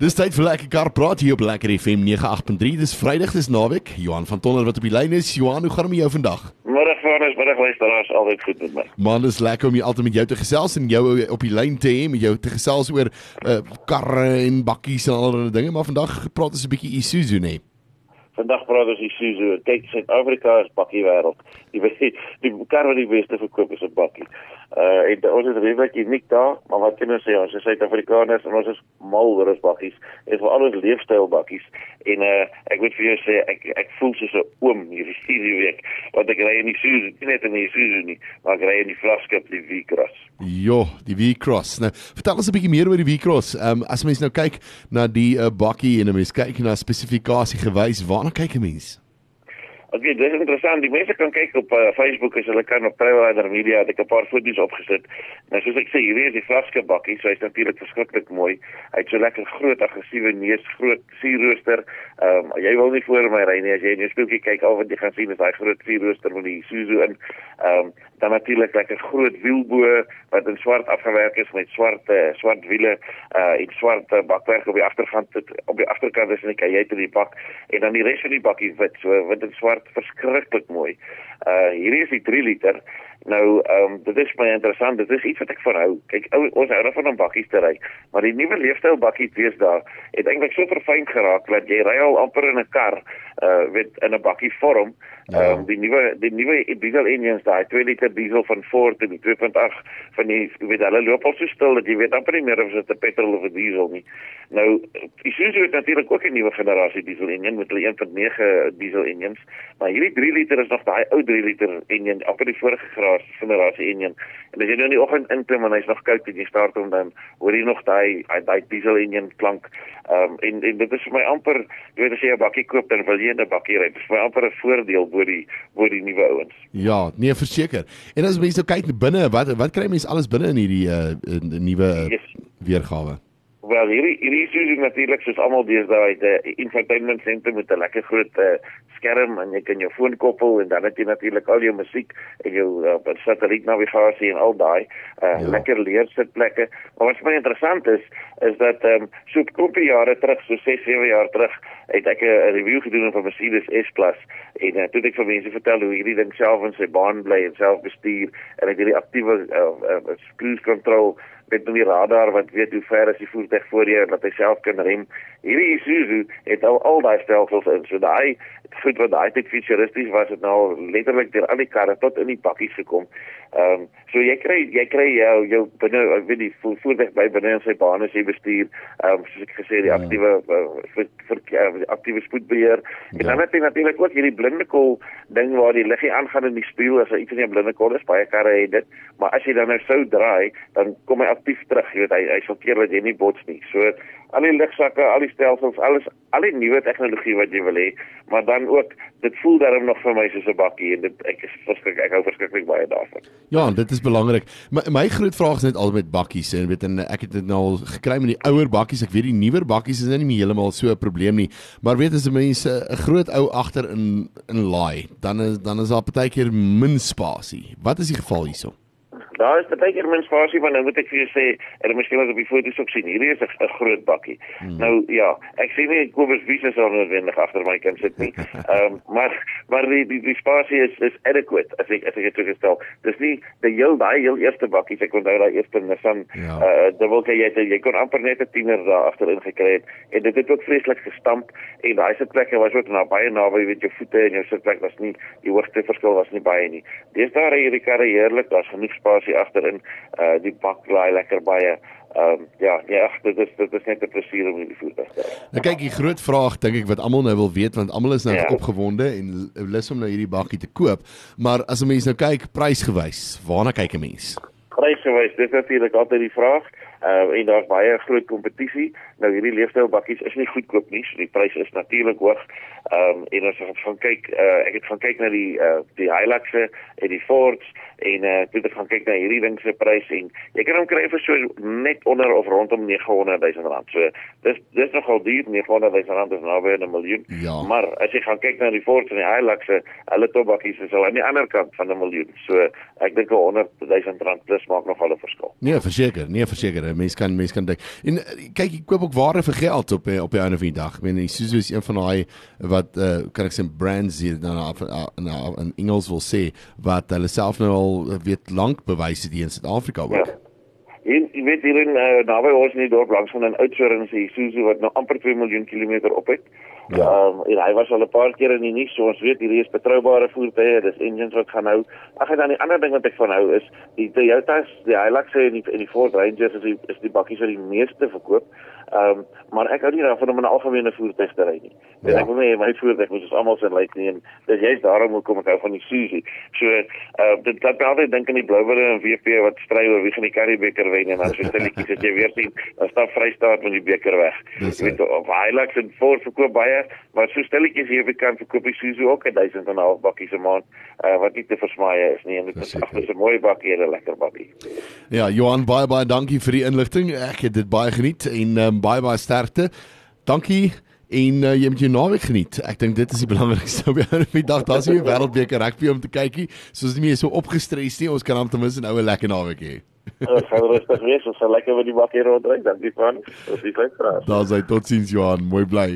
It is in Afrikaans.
Dis tyd vir lekker kar praat hier op Lekker FM 98.3. Dis Vrydag, dis naweek. Johan van Tonder wat op die lyn is. Johan, hoe gaan dit met jou vandag? Middag Vanus, middag luisteraars, altyd goed met my. Man, dis lekker om jy altyd met jou te gesels en jou op die lyn te hê, met jou te gesels oor uh, karre en bakkies en allerlei dinge, maar vandag praat ons 'n bietjie Isuzu, nee. Vandag praat ons Isuzu. Kyk, Suid-Afrika is bakkie wêreld. Die die, die kar wat die beste verkoop is 'n bakkie. Uh en ons is regtig uniek daar, maar wat kan ons sê? Ons is Suid-Afrikaners en ons is mal oor ons bakkies. En vir al ons leefstyl bakkies. En uh ek moet vir jou sê ek ek voel soos 'n oom hierdie week want ek ry in die Suzu, nie net in die Suzu nie, maar ek ry in die vlaskip die V-Cross. Jo, die V-Cross. Nou, vertel ons 'n bietjie meer oor die V-Cross. Ehm um, as mens nou kyk na die uh, bakkie en 'n mens kyk na spesifikasie gewys, waarna kyk 'n mens? Ok, dit is interessant. Die mense kan kyk op uh, Facebook as hulle kan op Trailrider Media, het ek 'n paar foto's opgesit. Nou soos ek sê, hierdie is die vlaske bakkie, so hy's natuurlik verskriklik mooi. Hy't so lekker groot, aggressiewe neus, groot sierrooster. Ehm um, jy wil nie voor my ry nie as jy in jou spieeltjie kyk, al wat jy gaan sien is daai groot sierrooster met die Isuzu in. Ehm um, dan natuurlik lekker groot wielbo wat in swart afgewerk is met swart uh, swart wiele uh en swart uh, bakwerk op die agterkant op die agterkant is 'n kajuit in die bak en dan die res van die bakkie wit so wit en swart verskriklik mooi. Uh hierdie is die 3 liter. Nou ehm um, dit is baie interessant. Dit is iets wat ek verhou. Kyk ou ons hou van om bakkies te ry, maar die nuwe leefstyl bakkie wees daar het eintlik so verfyn geraak dat jy ry al amper in 'n kar uh met in 'n bakkie vorm. Ja. Ehm ja. um, die nuwe die nuwe diesel engines daai 2 liter diesel van Ford en die 2.8 van die weet hulle loop al so stil dat jy weet amper nie meer of dit 'n petrol of 'n diesel nie. Nou Isuzu het natuurlik ook 'n nuwe generasie diesel engine met hulle 1.9 diesel engines, maar hierdie 3 liter is nog daai ou 3 liter engine amper die vorige generasie engine. En as jy nou in die oggend inklim en hy's nog koud en jy start hom dan hoor jy nog daai daai diesel engine klank. Ehm um, en en dit is vir my amper jy weet as jy 'n bakkie koop dan wil jy 'n bakkie ry. Dit is vir my amper 'n voordeel bo die bo die nuwe ouens. Ja, nee verseker. En as mense nou kyk binne, wat wat kry mense alles binne in hierdie uh nuwe yes. weergawe? Wel hierdie hierdie is natuurlik soos almal deesdae het 'n infotainment sentrum met 'n lekker groot uh, skerm en jy kan jou foon koppel en dan het jy natuurlik al jou musiek en jou uh, satellietnavigasie en al daai uh, ja. lekker leersitplekke. Maar wat baie interessant is is dat ehm um, so 'n paar jare terug, so 6, 7 jaar terug, het ek 'n review gedoen van Mercedes S-Plus en uh, toe het ek vir mense vertel hoe hierdie ding self in sy baan bly en self bestuur en ek hierdie aktiewe uh, uh, cruise control met die radar wat weet hoe ver is die voertuig voor jou en dat hy self kan rem. Hierdie Isuzu het al al daai stelsels in. So daai goed wat daai tyd futuristies was, het nou letterlik deur al die karre tot in die bakkies gekom. Ehm um, so jy kry jy kry jou jou binne ek weet die voertuig by binne in sy bane as jy bestuur. Ehm um, soos ek gesê die ja. aktiewe uh, vir vir uh, aktiewe spoedbeheer. En ja. dan het jy natuurlik ook hierdie blinde kol ding waar die liggie aangaan in die spieël as iets in die blinde kol is. Baie karre het dit. Maar as jy dan nou sou draai, dan kom hy aktief terug. Jy weet hy hy sal keer dat jy nie bots nie. So al die ligsakke, al die stelsels, alles al die nuwe tegnologie wat jy wil hê, maar dan ook dit voel daarom nog vir my soos 'n bakkie en dit ek is verskriklik ek hou verskriklik baie daarvan. Ja, dit is belangrik. My my groot vraag is net al met bakkies en weet en ek het dit nou al gekry met die ouer bakkies. Ek weet die nuwer bakkies is nie meer heeltemal so 'n probleem nie, maar weet as mense 'n groot ou agter in in laai, dan is dan is daar partykeer min spasie. Wat is die geval hierso? Daar is baie keer mens fasie van nou moet ek vir jou sê, en miskien as op die foto's ook sien, hierdie is 'n groot bakkie. Hmm. Nou ja, ek sien nie Kobus Wiese sal noodwendig agter my kan sit nie. Ehm um, maar maar die die, die spasie is is adequate as ek as ek dit toegestel. Dis nie die heel daai heel eerste bakkie ek onthou daai eerste Nissan ja. uh dubbel jy het jy kon amper net 'n tiener daar agterin gekry het en dit het ook vreeslik gestamp en daai sitplekke was ook na baie naby weet jou voete en jou sitplek was nie die hoogte verskil was nie baie nie. Dis daar hierdie karre heerlik, daar's genoeg spasie spasie agterin. Uh die bak laai lekker baie. Ehm um, ja, ja, dit is dit is net 'n plesier om in die voertuig te ry. Nou kyk, die groot vraag dink ek wat almal nou wil weet want almal is nou ja. opgewonde en lus om nou hierdie bakkie te koop. Maar as 'n mens nou kyk prysgewys, waarna kyk 'n mens? Prysgewys, dis natuurlik altyd die vraag. Uh en daar's baie groot kompetisie. Nou hierdie leefstylbakkies is nie goedkoop nie. So die pryse is natuurlik hoog. Ehm um, en as ek van kyk, uh ek het van kyk na die uh die Hiluxe en die Fords en uh toe ek gaan kyk na hierdie ding se prys en jy kan hom kry vir so net onder of rondom 900 000 rand. So dis dis nogal duur, 900 000 rand is naby 'n miljoen. Ja. Maar as jy gaan kyk na die Ford en die Hilux, hulle topbakkies is al aan die ander kant van 'n miljoen. So ek dink 100 000 rand plus maak nogal 'n verskil. Nee, verseker, nee, verseker. Mense kan mense kan dink. En kyk, ek koop ook waarde vir geld op op die einde van die dag. Ek meen Isuzu is een van daai wat uh, kan ek sê brands hier dan in in Engels wil sê wat hulle self nou al weet lank bewys het hier in Suid-Afrika ook. Ja. En jy weet hier in uh, naby ons in die dorp langs van 'n Oudtshoorn se Isuzu wat nou amper 2 miljoen kilometer op het. Ja. Um, en hy was al 'n paar keer in die nuus, so ons weet hierdie is betroubare voertuie, dis engines wat gaan hou. Ag en dan die ander ding wat ek van hou is die Toyota's, die Hilux en die en die Ford Rangers is die is die bakkies wat die meeste verkoop. Ehm um, maar ek hou nie daarvan om 'n algemene voertuig te ry nie. Ja. Ek wil nie my voertuig moet ons almal se lyk nie en dis jy's daarom hoekom ek hou van die Suzuki. So uh dit laat my altyd dink aan die Blouwille en WP wat stry oor wie gaan die Currie-beker wen en dan so stilletjies as jy weer sien, dan staan Vrystaat met die beker weg. Jy weet of Hilux en Ford verkoop baie, maar so stilletjies hier by kan verkoop die Suzuki ook 1000 en 'n half bakkies 'n maand uh wat nie te versmaai is nie en dit is agter 'n mooi bakkie en 'n lekker bakkie. Ja, Johan baie baie dankie vir die inligting. Ek het dit baie geniet en um, baie baie sterkte. Dankie en uh, jy moet jou naweek geniet. Ek dink dit is die belangrikste op die dag. Daar's nie 'n wêreldbeker rugby om te kykie. Soos nie meer so opgestres nie. Ons kan hom ten minste 'n oue lekker naweek hê. Ons gaan rustig wees. Ons sal lekker met die bakkie rondry. Dankie van. Ons is graag. Daar's hy. Totsiens Johan. Mooi bly.